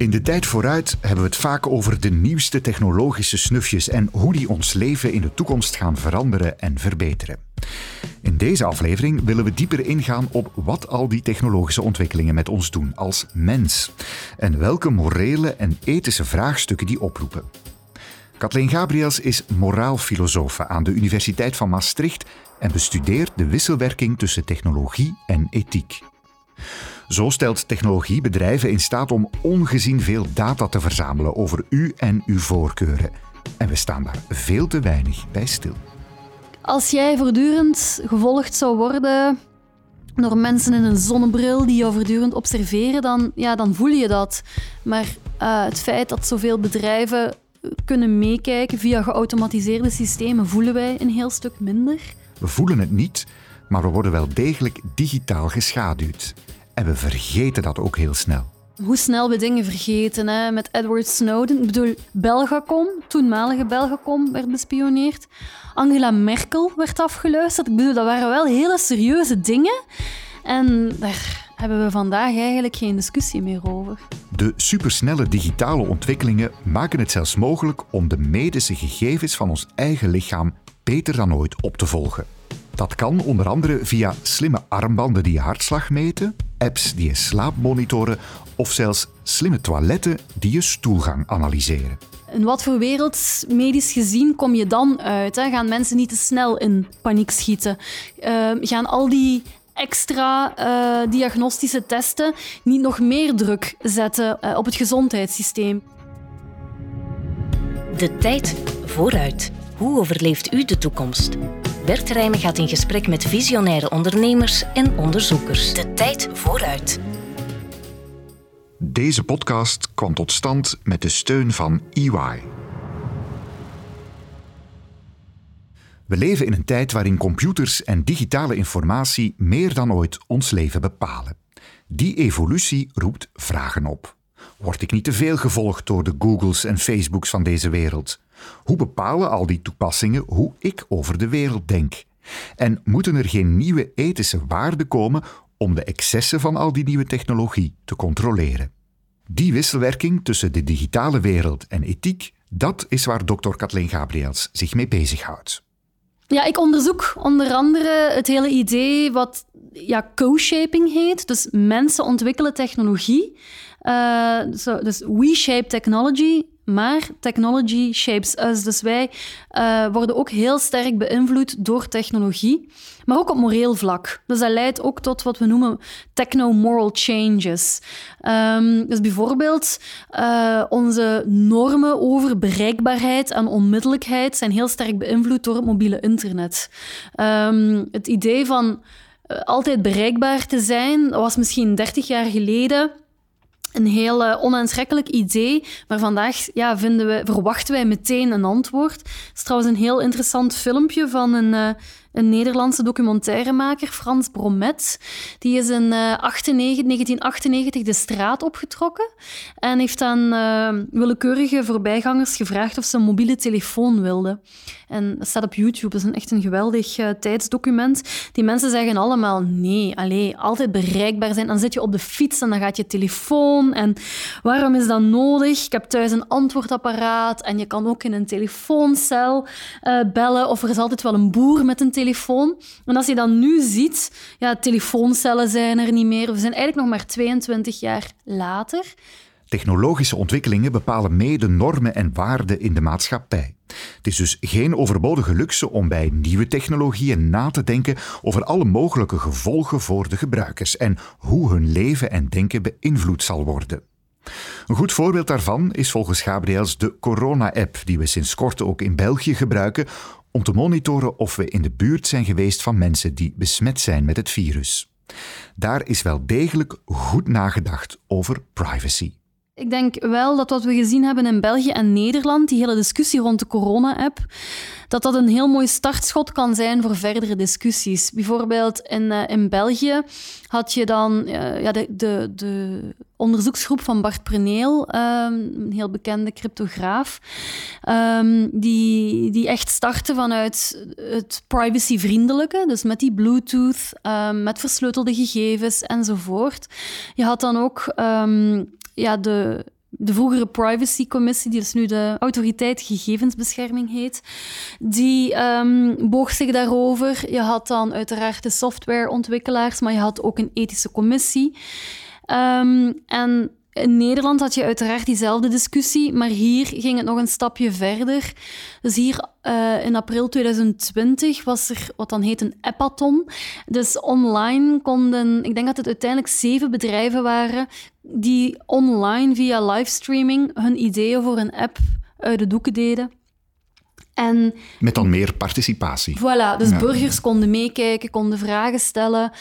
In de tijd vooruit hebben we het vaak over de nieuwste technologische snufjes en hoe die ons leven in de toekomst gaan veranderen en verbeteren. In deze aflevering willen we dieper ingaan op wat al die technologische ontwikkelingen met ons doen als mens en welke morele en ethische vraagstukken die oproepen. Kathleen Gabriels is moraalfilosofe aan de Universiteit van Maastricht en bestudeert de wisselwerking tussen technologie en ethiek. Zo stelt technologie bedrijven in staat om ongezien veel data te verzamelen over u en uw voorkeuren. En we staan daar veel te weinig bij stil. Als jij voortdurend gevolgd zou worden door mensen in een zonnebril die jou voortdurend observeren, dan, ja, dan voel je dat. Maar uh, het feit dat zoveel bedrijven kunnen meekijken via geautomatiseerde systemen, voelen wij een heel stuk minder. We voelen het niet, maar we worden wel degelijk digitaal geschaduwd. En we vergeten dat ook heel snel. Hoe snel we dingen vergeten. Hè? Met Edward Snowden. Ik bedoel, Belgacom, toenmalige Belgacom, werd bespioneerd. Angela Merkel werd afgeluisterd. Ik bedoel, dat waren wel hele serieuze dingen. En daar hebben we vandaag eigenlijk geen discussie meer over. De supersnelle digitale ontwikkelingen maken het zelfs mogelijk om de medische gegevens van ons eigen lichaam beter dan ooit op te volgen. Dat kan onder andere via slimme armbanden die je hartslag meten, apps die je slaap monitoren of zelfs slimme toiletten die je stoelgang analyseren. In wat voor wereld, medisch gezien, kom je dan uit? Hè? Gaan mensen niet te snel in paniek schieten? Uh, gaan al die extra uh, diagnostische testen niet nog meer druk zetten uh, op het gezondheidssysteem? De tijd vooruit. Hoe overleeft u de toekomst? Bert Rijmen gaat in gesprek met visionaire ondernemers en onderzoekers. De tijd vooruit. Deze podcast kwam tot stand met de steun van EY. We leven in een tijd waarin computers en digitale informatie meer dan ooit ons leven bepalen. Die evolutie roept vragen op. Word ik niet te veel gevolgd door de Googles en Facebooks van deze wereld? Hoe bepalen al die toepassingen hoe ik over de wereld denk? En moeten er geen nieuwe ethische waarden komen om de excessen van al die nieuwe technologie te controleren? Die wisselwerking tussen de digitale wereld en ethiek, dat is waar dokter Kathleen Gabriels zich mee bezighoudt. Ja, ik onderzoek onder andere het hele idee wat ja, co-shaping heet. Dus mensen ontwikkelen technologie. Uh, dus we shape technology, maar technology shapes us. Dus wij uh, worden ook heel sterk beïnvloed door technologie, maar ook op moreel vlak. Dus dat leidt ook tot wat we noemen techno-moral changes. Um, dus bijvoorbeeld uh, onze normen over bereikbaarheid en onmiddellijkheid zijn heel sterk beïnvloed door het mobiele internet. Um, het idee van uh, altijd bereikbaar te zijn was misschien 30 jaar geleden een heel uh, onaantrekkelijk idee, maar vandaag ja, vinden we, verwachten wij meteen een antwoord. Het is trouwens een heel interessant filmpje van een, uh, een Nederlandse documentairemaker, Frans Bromet. Die is in uh, 98, 1998 de straat opgetrokken en heeft aan uh, willekeurige voorbijgangers gevraagd of ze een mobiele telefoon wilden. En dat staat op YouTube, dat is een, echt een geweldig uh, tijdsdocument. Die mensen zeggen allemaal nee, allee, altijd bereikbaar zijn. Dan zit je op de fiets en dan gaat je telefoon. En waarom is dat nodig? Ik heb thuis een antwoordapparaat en je kan ook in een telefooncel bellen. Of er is altijd wel een boer met een telefoon. En als je dan nu ziet, ja, telefooncellen zijn er niet meer. We zijn eigenlijk nog maar 22 jaar later. Technologische ontwikkelingen bepalen mee de normen en waarden in de maatschappij. Het is dus geen overbodige luxe om bij nieuwe technologieën na te denken over alle mogelijke gevolgen voor de gebruikers en hoe hun leven en denken beïnvloed zal worden. Een goed voorbeeld daarvan is volgens Gabriels de Corona-app, die we sinds kort ook in België gebruiken om te monitoren of we in de buurt zijn geweest van mensen die besmet zijn met het virus. Daar is wel degelijk goed nagedacht over privacy. Ik denk wel dat wat we gezien hebben in België en Nederland, die hele discussie rond de corona-app, dat dat een heel mooi startschot kan zijn voor verdere discussies. Bijvoorbeeld in, uh, in België had je dan uh, ja, de, de, de onderzoeksgroep van Bart Preneel, um, een heel bekende cryptograaf, um, die, die echt startte vanuit het privacyvriendelijke, dus met die Bluetooth, um, met versleutelde gegevens enzovoort. Je had dan ook ja, de de vroegere privacycommissie, die dus nu de autoriteit gegevensbescherming heet, die um, boog zich daarover. Je had dan uiteraard de softwareontwikkelaars, maar je had ook een ethische commissie. Um, en in Nederland had je uiteraard diezelfde discussie, maar hier ging het nog een stapje verder. Dus hier uh, in april 2020 was er wat dan heet een appathon. Dus online konden, ik denk dat het uiteindelijk zeven bedrijven waren, die online via livestreaming hun ideeën voor een app uit de doeken deden. En, Met dan meer participatie. Voilà, dus burgers konden meekijken, konden vragen stellen.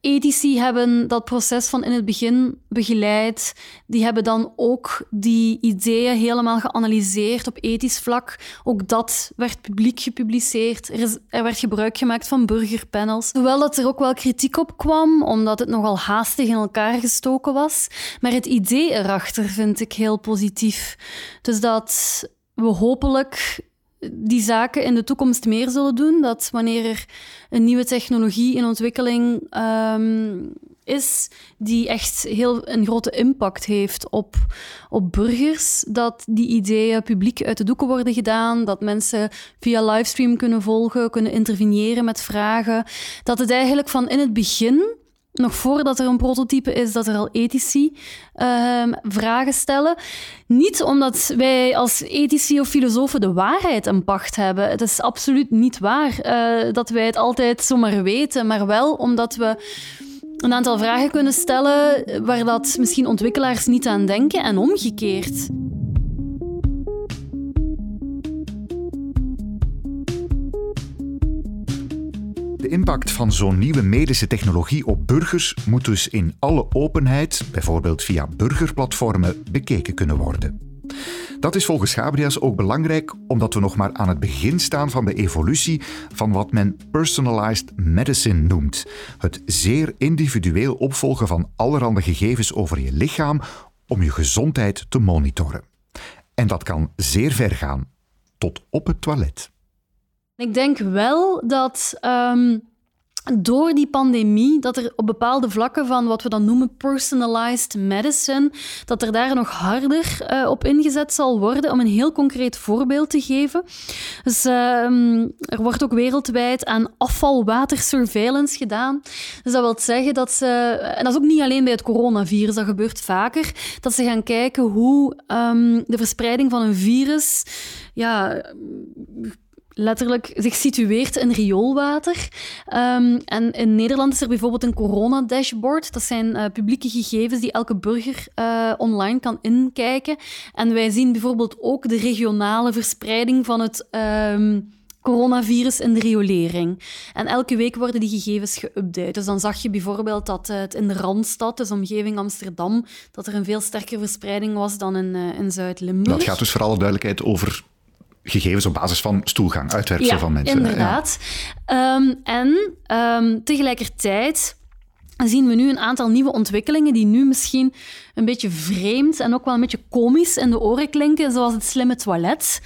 Ethici hebben dat proces van in het begin begeleid. Die hebben dan ook die ideeën helemaal geanalyseerd op ethisch vlak. Ook dat werd publiek gepubliceerd. Er, is, er werd gebruik gemaakt van burgerpanels. Hoewel dat er ook wel kritiek op kwam, omdat het nogal haastig in elkaar gestoken was. Maar het idee erachter vind ik heel positief. Dus dat we hopelijk die zaken in de toekomst meer zullen doen. Dat wanneer er een nieuwe technologie in ontwikkeling um, is, die echt heel een grote impact heeft op, op burgers, dat die ideeën publiek uit de doeken worden gedaan, dat mensen via livestream kunnen volgen, kunnen interveneren met vragen. Dat het eigenlijk van in het begin nog voordat er een prototype is, dat er al ethici uh, vragen stellen. Niet omdat wij als ethici of filosofen de waarheid een pacht hebben. Het is absoluut niet waar uh, dat wij het altijd zomaar weten, maar wel omdat we een aantal vragen kunnen stellen waar dat misschien ontwikkelaars niet aan denken en omgekeerd. De impact van zo'n nieuwe medische technologie op burgers moet dus in alle openheid, bijvoorbeeld via burgerplatformen, bekeken kunnen worden. Dat is volgens Gabrias ook belangrijk omdat we nog maar aan het begin staan van de evolutie van wat men personalized medicine noemt. Het zeer individueel opvolgen van allerhande gegevens over je lichaam om je gezondheid te monitoren. En dat kan zeer ver gaan, tot op het toilet. Ik denk wel dat um, door die pandemie, dat er op bepaalde vlakken van wat we dan noemen personalized medicine, dat er daar nog harder uh, op ingezet zal worden. Om een heel concreet voorbeeld te geven. Dus um, er wordt ook wereldwijd aan afvalwatersurveillance gedaan. Dus dat wil zeggen dat ze, en dat is ook niet alleen bij het coronavirus, dat gebeurt vaker, dat ze gaan kijken hoe um, de verspreiding van een virus ja, letterlijk zich situeert in rioolwater. Um, en in Nederland is er bijvoorbeeld een corona-dashboard. Dat zijn uh, publieke gegevens die elke burger uh, online kan inkijken. En wij zien bijvoorbeeld ook de regionale verspreiding van het. Um, coronavirus in de riolering. En elke week worden die gegevens geüpdate. Dus dan zag je bijvoorbeeld dat het in de Randstad, dus omgeving Amsterdam, dat er een veel sterkere verspreiding was dan in, in Zuid-Limburg. Dat gaat dus voor alle duidelijkheid over gegevens op basis van stoelgang, uitwerpsel van mensen. Inderdaad. Ja. Um, en um, tegelijkertijd zien we nu een aantal nieuwe ontwikkelingen die nu misschien een beetje vreemd en ook wel een beetje komisch in de oren klinken, zoals het slimme toilet.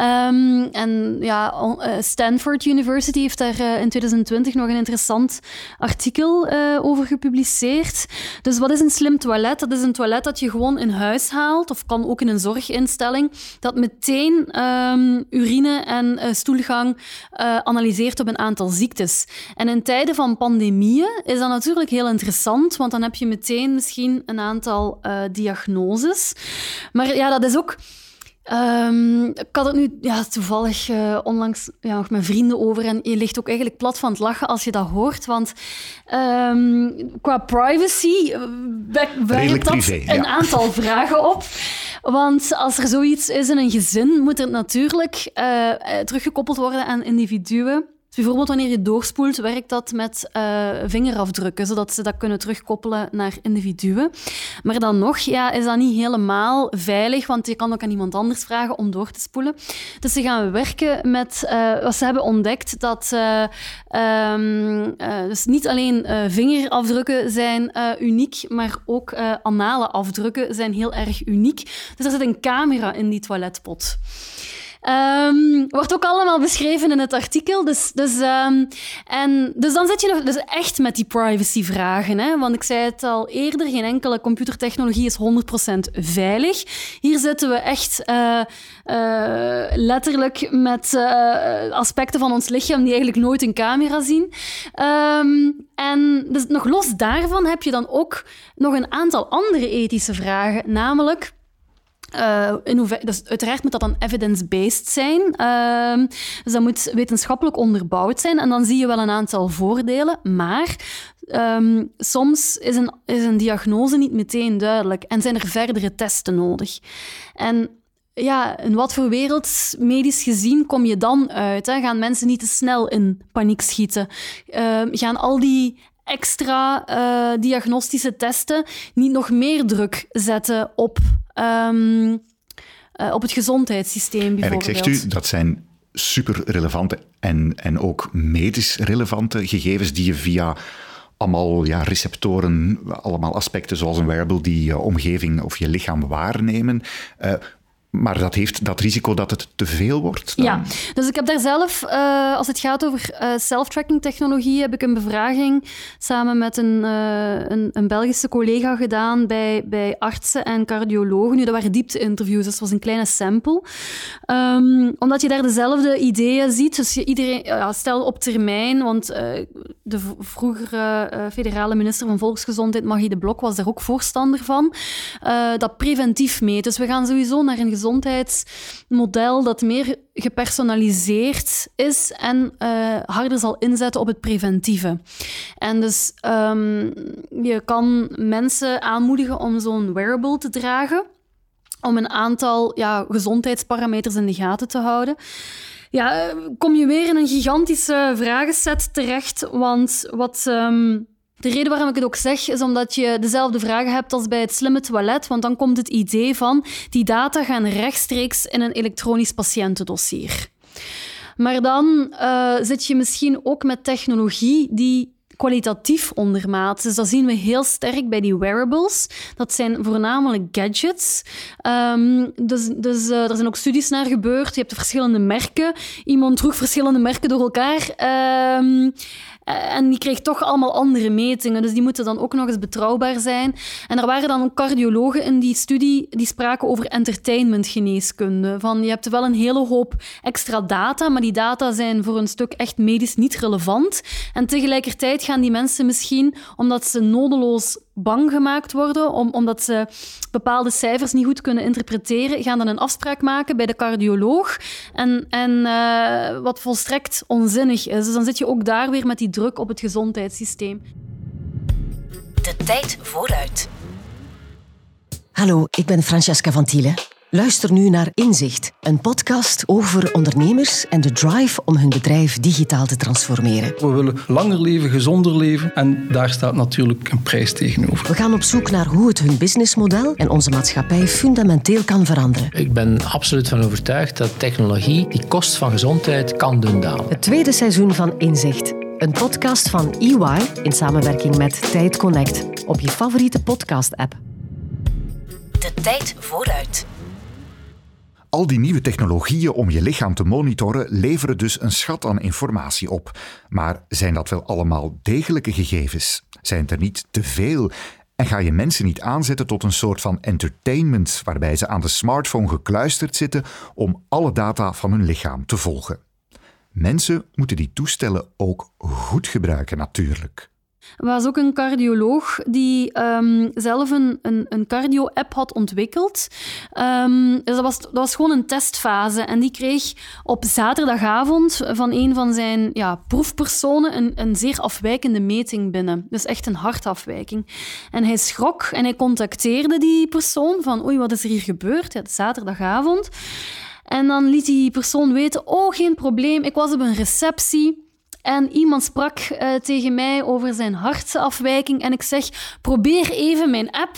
Um, en ja, eh, Stanford University heeft daar uh, in 2020 nog een interessant artikel uh, over gepubliceerd. Dus wat is een slim toilet? Dat is een toilet dat je gewoon in huis haalt, of kan ook in een zorginstelling, dat meteen um, urine en stoelgang analyseert op een aantal ziektes. En in tijden van pandemieën is dat natuurlijk heel interessant, want dan heb je meteen misschien een aantal uh, diagnoses. Maar ja, dat is ook. Um, ik had het nu ja, toevallig uh, onlangs ja, nog met vrienden over en je ligt ook eigenlijk plat van het lachen als je dat hoort. Want um, qua privacy uh, werkt dat privé, een aantal vragen op. Want als er zoiets is in een gezin, moet het natuurlijk uh, teruggekoppeld worden aan individuen. Bijvoorbeeld wanneer je doorspoelt, werkt dat met uh, vingerafdrukken, zodat ze dat kunnen terugkoppelen naar individuen. Maar dan nog ja, is dat niet helemaal veilig, want je kan ook aan iemand anders vragen om door te spoelen. Dus ze gaan werken met uh, wat ze hebben ontdekt, dat uh, um, dus niet alleen vingerafdrukken zijn uniek, maar ook anale afdrukken zijn heel erg uniek. Dus er zit een camera in die toiletpot. Um, wordt ook allemaal beschreven in het artikel. Dus, dus, um, en, dus dan zit je nog dus echt met die privacyvragen. Hè? Want ik zei het al eerder, geen enkele computertechnologie is 100% veilig. Hier zitten we echt uh, uh, letterlijk met uh, aspecten van ons lichaam die eigenlijk nooit een camera zien. Um, en dus nog los daarvan heb je dan ook nog een aantal andere ethische vragen, namelijk... Hoever, dus uiteraard moet dat dan evidence-based zijn. Uh, dus dat moet wetenschappelijk onderbouwd zijn. En dan zie je wel een aantal voordelen. Maar um, soms is een, is een diagnose niet meteen duidelijk. En zijn er verdere testen nodig. En ja, in wat voor wereld, medisch gezien, kom je dan uit? Hè? Gaan mensen niet te snel in paniek schieten? Uh, gaan al die extra uh, diagnostische testen niet nog meer druk zetten op, um, uh, op het gezondheidssysteem bijvoorbeeld? En ik zegt u, dat zijn super relevante en, en ook medisch relevante gegevens die je via allemaal ja, receptoren, allemaal aspecten zoals een wearable die je omgeving of je lichaam waarnemen. Uh, maar dat heeft dat risico dat het te veel wordt? Ja, dus ik heb daar zelf, uh, als het gaat over uh, self-tracking technologie, heb ik een bevraging samen met een, uh, een, een, Belgische collega gedaan bij, bij artsen en cardiologen. Nu, dat waren diepte-interviews, dus dat was een kleine sample. Um, omdat je daar dezelfde ideeën ziet. Dus je, iedereen, ja, stel op termijn, want de vroegere federale minister van Volksgezondheid, Magie de Blok, was daar ook voorstander van, dat preventief meet. Dus we gaan sowieso naar een gezondheidsmodel dat meer gepersonaliseerd is en uh, harder zal inzetten op het preventieve. En dus um, je kan mensen aanmoedigen om zo'n wearable te dragen, om een aantal ja, gezondheidsparameters in de gaten te houden. Ja, eh, kom je weer in een gigantische vragenset terecht, want wat... Um, de reden waarom ik het ook zeg, is omdat je dezelfde vragen hebt als bij het slimme toilet, want dan komt het idee van die data gaan rechtstreeks in een elektronisch patiëntendossier. Maar dan uh, zit je misschien ook met technologie die kwalitatief ondermaat. Dus dat zien we heel sterk bij die wearables. Dat zijn voornamelijk gadgets. Um, dus dus uh, er zijn ook studies naar gebeurd. Je hebt verschillende merken. Iemand droeg verschillende merken door elkaar. Um, en die kreeg toch allemaal andere metingen. Dus die moeten dan ook nog eens betrouwbaar zijn. En er waren dan ook cardiologen in die studie die spraken over entertainmentgeneeskunde. Van je hebt wel een hele hoop extra data, maar die data zijn voor een stuk echt medisch niet relevant. En tegelijkertijd gaan die mensen misschien, omdat ze nodeloos bang gemaakt worden, om, omdat ze bepaalde cijfers niet goed kunnen interpreteren, gaan dan een afspraak maken bij de cardioloog. En, en uh, wat volstrekt onzinnig is. Dus dan zit je ook daar weer met die druk op het gezondheidssysteem. De tijd vooruit. Hallo, ik ben Francesca van Thielen. Luister nu naar Inzicht, een podcast over ondernemers en de drive om hun bedrijf digitaal te transformeren. We willen langer leven, gezonder leven en daar staat natuurlijk een prijs tegenover. We gaan op zoek naar hoe het hun businessmodel en onze maatschappij fundamenteel kan veranderen. Ik ben absoluut van overtuigd dat technologie die kost van gezondheid kan doen dalen. Het tweede seizoen van Inzicht. Een podcast van EY in samenwerking met Tijd Connect op je favoriete podcast-app. De tijd vooruit. Al die nieuwe technologieën om je lichaam te monitoren leveren dus een schat aan informatie op. Maar zijn dat wel allemaal degelijke gegevens? Zijn het er niet te veel? En ga je mensen niet aanzetten tot een soort van entertainment waarbij ze aan de smartphone gekluisterd zitten om alle data van hun lichaam te volgen? Mensen moeten die toestellen ook goed gebruiken natuurlijk. Was ook een cardioloog die um, zelf een, een, een cardio-app had ontwikkeld. Um, dus dat was, dat was gewoon een testfase. En die kreeg op zaterdagavond van een van zijn ja, proefpersonen een, een zeer afwijkende meting binnen. Dus echt een hartafwijking. En hij schrok en hij contacteerde die persoon van oei, wat is er hier gebeurd? Ja, zaterdagavond. En dan liet die persoon weten, oh, geen probleem, ik was op een receptie. En iemand sprak uh, tegen mij over zijn hartafwijking. En ik zeg: probeer even mijn app.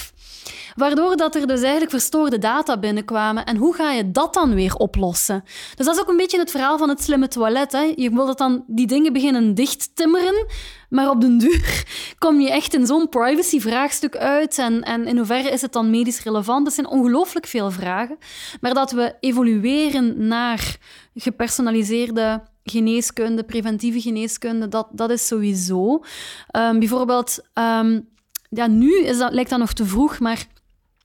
Waardoor dat er dus eigenlijk verstoorde data binnenkwamen. En hoe ga je dat dan weer oplossen? Dus dat is ook een beetje het verhaal van het slimme toilet. Hè? Je wil dat dan die dingen beginnen dicht timmeren, maar op den duur kom je echt in zo'n privacy-vraagstuk uit. En, en in hoeverre is het dan medisch relevant? Dat zijn ongelooflijk veel vragen. Maar dat we evolueren naar gepersonaliseerde geneeskunde, preventieve geneeskunde, dat, dat is sowieso. Um, bijvoorbeeld, um, ja, nu is dat, lijkt dat nog te vroeg, maar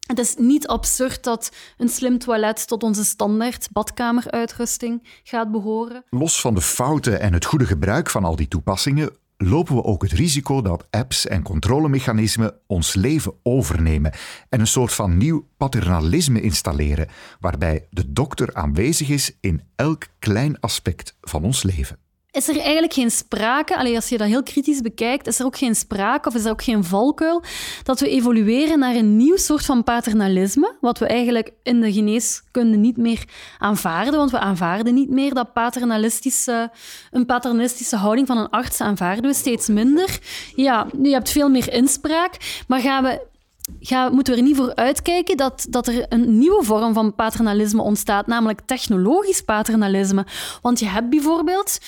het is niet absurd dat een slim toilet tot onze standaard badkameruitrusting gaat behoren. Los van de fouten en het goede gebruik van al die toepassingen lopen we ook het risico dat apps en controlemechanismen ons leven overnemen en een soort van nieuw paternalisme installeren, waarbij de dokter aanwezig is in elk klein aspect van ons leven is er eigenlijk geen sprake, allee, als je dat heel kritisch bekijkt, is er ook geen sprake of is er ook geen valkuil dat we evolueren naar een nieuw soort van paternalisme, wat we eigenlijk in de geneeskunde niet meer aanvaarden, want we aanvaarden niet meer dat paternalistische, een paternalistische houding van een arts aanvaarden we steeds minder. Ja, je hebt veel meer inspraak, maar gaan we Gaan, moeten we er niet voor uitkijken dat, dat er een nieuwe vorm van paternalisme ontstaat, namelijk technologisch paternalisme. Want je hebt bijvoorbeeld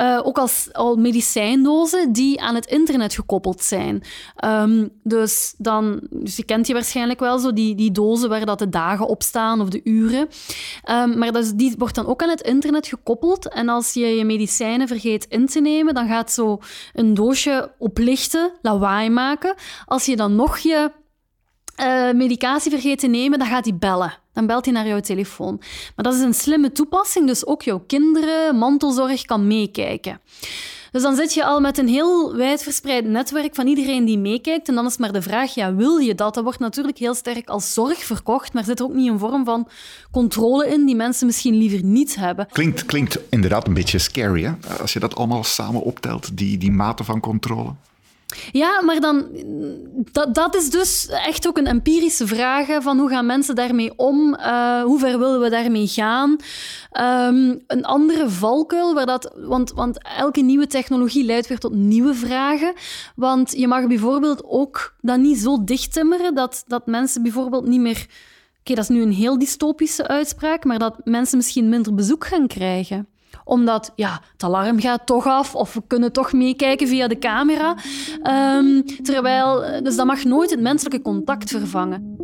uh, ook als al medicijndozen die aan het internet gekoppeld zijn. Um, dus, dan, dus je kent je waarschijnlijk wel zo, die, die dozen waar dat de dagen op staan of de uren. Um, maar dus, die wordt dan ook aan het internet gekoppeld. En als je je medicijnen vergeet in te nemen, dan gaat zo een doosje oplichten, lawaai maken. Als je dan nog je uh, medicatie vergeet te nemen, dan gaat hij bellen. Dan belt hij naar jouw telefoon. Maar dat is een slimme toepassing, dus ook jouw kinderen, mantelzorg kan meekijken. Dus dan zit je al met een heel wijdverspreid netwerk van iedereen die meekijkt. En dan is maar de vraag, ja, wil je dat? Dat wordt natuurlijk heel sterk als zorg verkocht, maar zit er ook niet een vorm van controle in die mensen misschien liever niet hebben? Klinkt, klinkt inderdaad een beetje scary, hè? Als je dat allemaal samen optelt, die, die mate van controle. Ja, maar dan, dat, dat is dus echt ook een empirische vraag van hoe gaan mensen daarmee om? Uh, hoe ver willen we daarmee gaan? Um, een andere valkuil, waar dat, want, want elke nieuwe technologie leidt weer tot nieuwe vragen. Want je mag bijvoorbeeld ook dat niet zo dichttimmeren dat, dat mensen bijvoorbeeld niet meer... Oké, dat is nu een heel dystopische uitspraak, maar dat mensen misschien minder bezoek gaan krijgen omdat ja, het alarm gaat toch af of we kunnen toch meekijken via de camera. Um, terwijl, dus dat mag nooit het menselijke contact vervangen.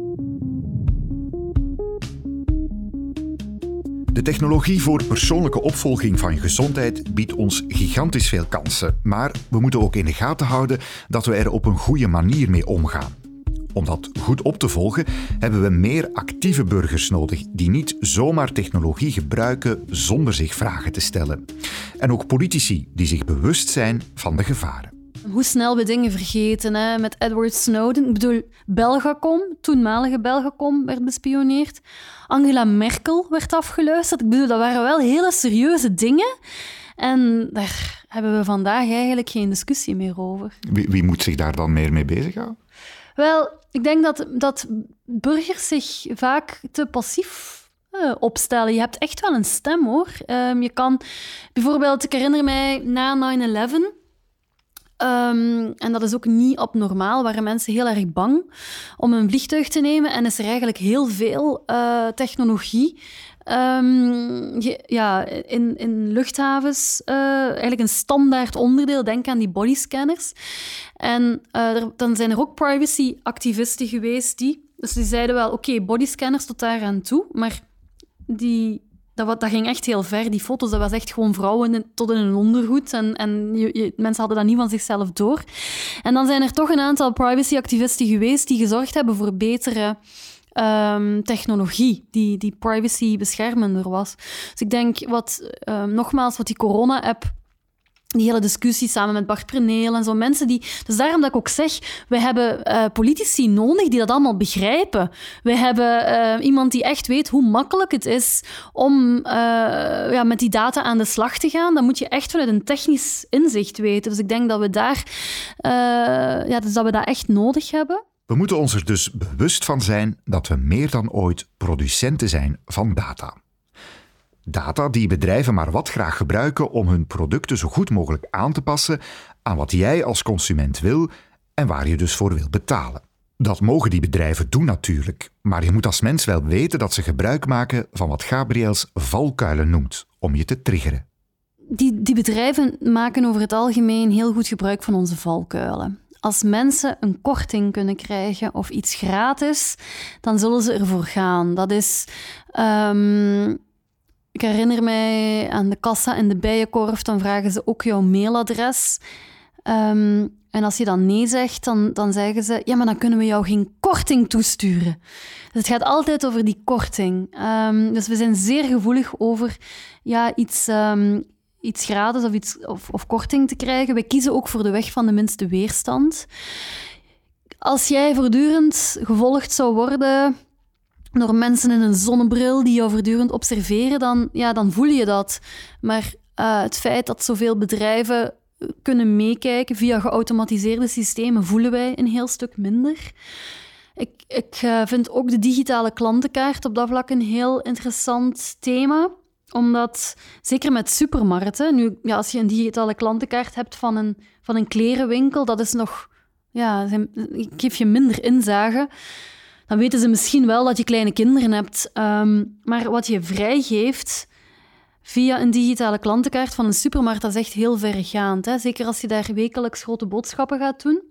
De technologie voor persoonlijke opvolging van gezondheid biedt ons gigantisch veel kansen. Maar we moeten ook in de gaten houden dat we er op een goede manier mee omgaan. Om dat goed op te volgen hebben we meer actieve burgers nodig die niet zomaar technologie gebruiken zonder zich vragen te stellen. En ook politici die zich bewust zijn van de gevaren. Hoe snel we dingen vergeten. Hè? Met Edward Snowden. Ik bedoel, Belgacom, toenmalige Belgacom, werd bespioneerd. Angela Merkel werd afgeluisterd. Ik bedoel, dat waren wel hele serieuze dingen. En daar hebben we vandaag eigenlijk geen discussie meer over. Wie, wie moet zich daar dan meer mee bezighouden? Wel, ik denk dat, dat burgers zich vaak te passief uh, opstellen. Je hebt echt wel een stem hoor. Um, je kan bijvoorbeeld, ik herinner mij na 9-11. Um, en dat is ook niet abnormaal, waren mensen heel erg bang om een vliegtuig te nemen en is er eigenlijk heel veel uh, technologie Um, ja, in, in luchthavens uh, eigenlijk een standaard onderdeel. Denk aan die bodyscanners. En er, dan zijn er ook privacy-activisten geweest die... Dus die zeiden wel, oké, bodyscanners tot daar aan toe, maar die, dat, dat ging echt heel ver. Die foto's, dat was echt gewoon vrouwen tot in een ondergoed. En, en je, mensen hadden dat niet van zichzelf door. En dan zijn er toch een aantal privacy-activisten geweest die gezorgd hebben voor betere um, technologie die, die privacy beschermender was. Dus ik denk, wat, um, nogmaals, wat die corona-app die hele discussie samen met Bart Preneel en zo mensen die... Dus daarom dat ik ook zeg, we hebben uh, politici nodig die dat allemaal begrijpen. We hebben uh, iemand die echt weet hoe makkelijk het is om uh, ja, met die data aan de slag te gaan. Dan moet je echt vanuit een technisch inzicht weten. Dus ik denk dat we daar... ja, dus dat we dat echt nodig hebben. We moeten ons er dus bewust van zijn dat we meer dan ooit producenten zijn van data. Data die bedrijven maar wat graag gebruiken om hun producten zo goed mogelijk aan te passen aan wat jij als consument wil en waar je dus voor wil betalen. Dat mogen die bedrijven doen natuurlijk, maar je moet als mens wel weten dat ze gebruik maken van wat Gabriels valkuilen noemt, om je te triggeren. Die, die bedrijven maken over het algemeen heel goed gebruik van onze valkuilen. Als mensen een korting kunnen krijgen of iets gratis, dan zullen ze ervoor gaan. Dat is. Um, ik herinner mij aan de kassa en de bijenkorf, dan vragen ze ook jouw mailadres. Um, en als je dan nee zegt, dan, dan zeggen ze: Ja, maar dan kunnen we jou geen korting toesturen. Dus het gaat altijd over die korting. Um, dus we zijn zeer gevoelig over ja, iets, iets gratis of, iets, of, of korting te krijgen. Wij kiezen ook voor de weg van de minste weerstand. Als jij voortdurend gevolgd zou worden door mensen in een zonnebril die jou voortdurend observeren, dan, ja, dan voel je dat. Maar uh, het feit dat zoveel bedrijven kunnen meekijken via geautomatiseerde systemen, voelen wij een heel stuk minder. Ik, ik uh, vind ook de digitale klantenkaart op dat vlak een heel interessant thema omdat, zeker met supermarkten, nu, ja, als je een digitale klantenkaart hebt van een, van een klerenwinkel, dat is nog, ja, ik geef je minder inzage. Dan weten ze misschien wel dat je kleine kinderen hebt. Um, maar wat je vrijgeeft via een digitale klantenkaart van een supermarkt, dat is echt heel verregaand. Hè? Zeker als je daar wekelijks grote boodschappen gaat doen.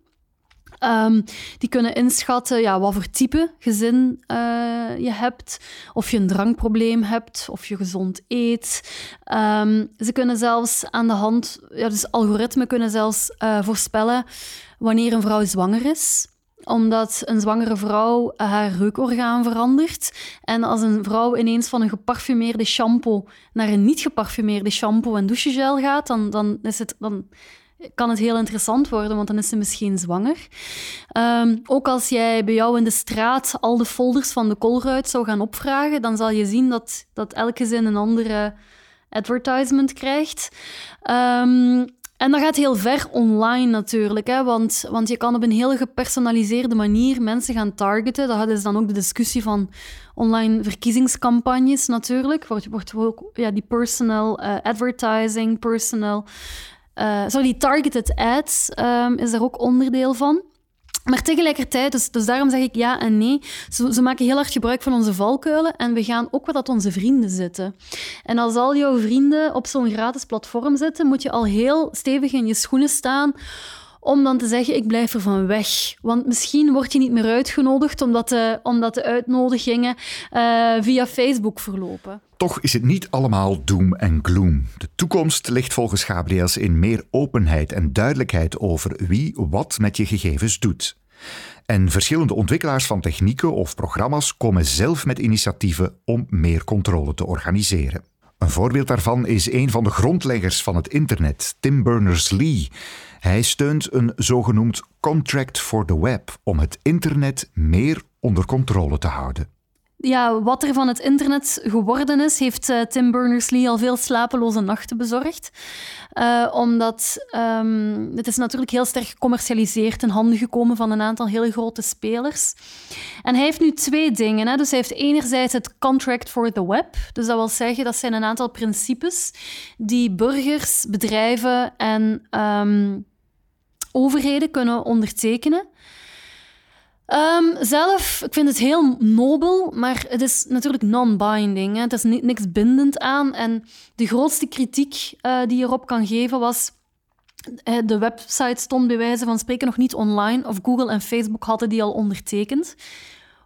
Um, die kunnen inschatten ja, wat voor type gezin uh, je hebt, of je een drankprobleem hebt, of je gezond eet. Um, ze kunnen zelfs aan de hand, ja, dus algoritmen kunnen zelfs uh, voorspellen wanneer een vrouw zwanger is omdat een zwangere vrouw haar reukorgaan verandert. En als een vrouw ineens van een geparfumeerde shampoo naar een niet geparfumeerde shampoo en douchegel gaat, dan, dan, is het, dan kan het heel interessant worden, want dan is ze misschien zwanger. Um, ook als jij bij jou in de straat al de folders van de Colruyt zou gaan opvragen, dan zal je zien dat, dat elke zin een andere advertisement krijgt. Um, en dat gaat heel ver online natuurlijk, hè, want, want je kan op een heel gepersonaliseerde manier mensen gaan targeten. Dat is dan ook de discussie van online verkiezingscampagnes natuurlijk. Wordt, wordt ook ja, die personal uh, advertising, personal... Uh, sorry, die targeted ads um, is daar ook onderdeel van. Maar tegelijkertijd, dus, dus daarom zeg ik ja en nee, ze, maken heel hard gebruik van onze valkuilen en we gaan ook wat dat onze vrienden zitten. En als al jouw vrienden op zo'n gratis platform zitten, moet je al heel stevig in je schoenen staan om dan te zeggen, ik blijf er van weg. Want misschien word je niet meer uitgenodigd omdat de, omdat de uitnodigingen uh, via Facebook verlopen. Toch is het niet allemaal doom en gloom. De toekomst ligt volgens Gabriels in meer openheid en duidelijkheid over wie wat met je gegevens doet. En verschillende ontwikkelaars van technieken of programma's komen zelf met initiatieven om meer controle te organiseren. Een voorbeeld daarvan is een van de grondleggers van het internet, Tim Berners-Lee. Hij steunt een zogenoemd Contract for the Web om het internet meer onder controle te houden ja, wat er van het internet geworden is, heeft uh, Tim Berners-Lee al veel slapeloze nachten bezorgd. Uh, omdat um, het is natuurlijk heel sterk gecommercialiseerd in handen gekomen van een aantal hele grote spelers. En hij heeft nu twee dingen. Hè. Dus hij heeft enerzijds het Contract for the Web. Dus dat wil zeggen, dat zijn een aantal principes die burgers, bedrijven en um, overheden kunnen ondertekenen. Um, zelf, ik vind het heel nobel, maar het is natuurlijk non-binding. Het is niks bindend aan. En de grootste kritiek uh, die je erop kan geven was... Uh, de website stond bij wijze van spreken nog niet online, of Google en Facebook hadden die al ondertekend.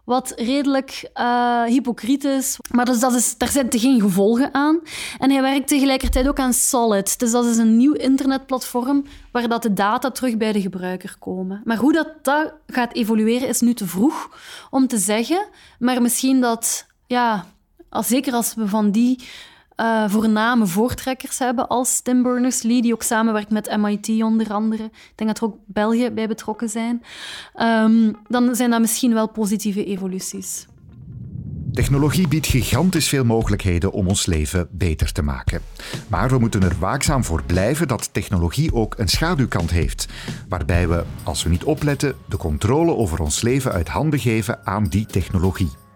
Wat redelijk uh, hypocriet is. Maar dus dat is, daar zitten geen gevolgen aan. En hij werkt tegelijkertijd ook aan Solid. Dus dat is een nieuw internetplatform waar dat de data terug bij de gebruiker komen. Maar hoe dat, dat gaat evolueren is nu te vroeg om te zeggen. Maar misschien dat, ja, als, zeker als we van die uh, voorname voortrekkers hebben als Tim Berners-Lee, die ook samenwerkt met MIT onder andere. Ik denk dat er ook België bij betrokken zijn. Um, dan zijn dat misschien wel positieve evoluties. Technologie biedt gigantisch veel mogelijkheden om ons leven beter te maken. Maar we moeten er waakzaam voor blijven dat technologie ook een schaduwkant heeft, waarbij we, als we niet opletten, de controle over ons leven uit handen geven aan die technologie.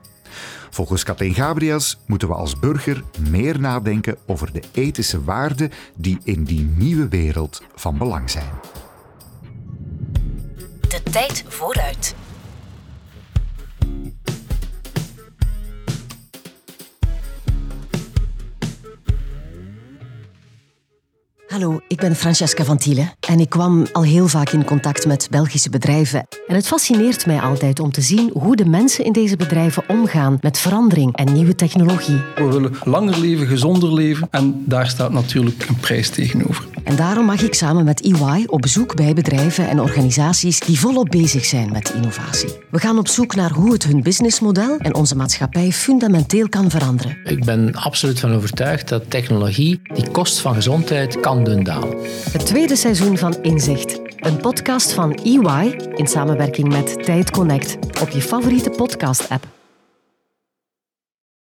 Volgens Kathleen Gabriels moeten we als burger meer nadenken over de ethische waarden die in die nieuwe wereld van belang zijn. De tijd vooruit. Hallo, ik ben Francesca van Thiele en ik kwam al heel vaak in contact met Belgische bedrijven. En het fascineert mij altijd om te zien hoe de mensen in deze bedrijven omgaan met verandering en nieuwe technologie. We willen langer leven, gezonder leven en daar staat natuurlijk een prijs tegenover. En daarom mag ik samen met EY op bezoek bij bedrijven en organisaties die volop bezig zijn met innovatie. We gaan op zoek naar hoe het hun businessmodel en onze maatschappij fundamenteel kan veranderen. Ik ben absoluut van overtuigd dat technologie die kost van gezondheid kan doen dalen. Het tweede seizoen van Inzicht. Een podcast van EY in samenwerking met Tijd Connect op je favoriete podcast-app.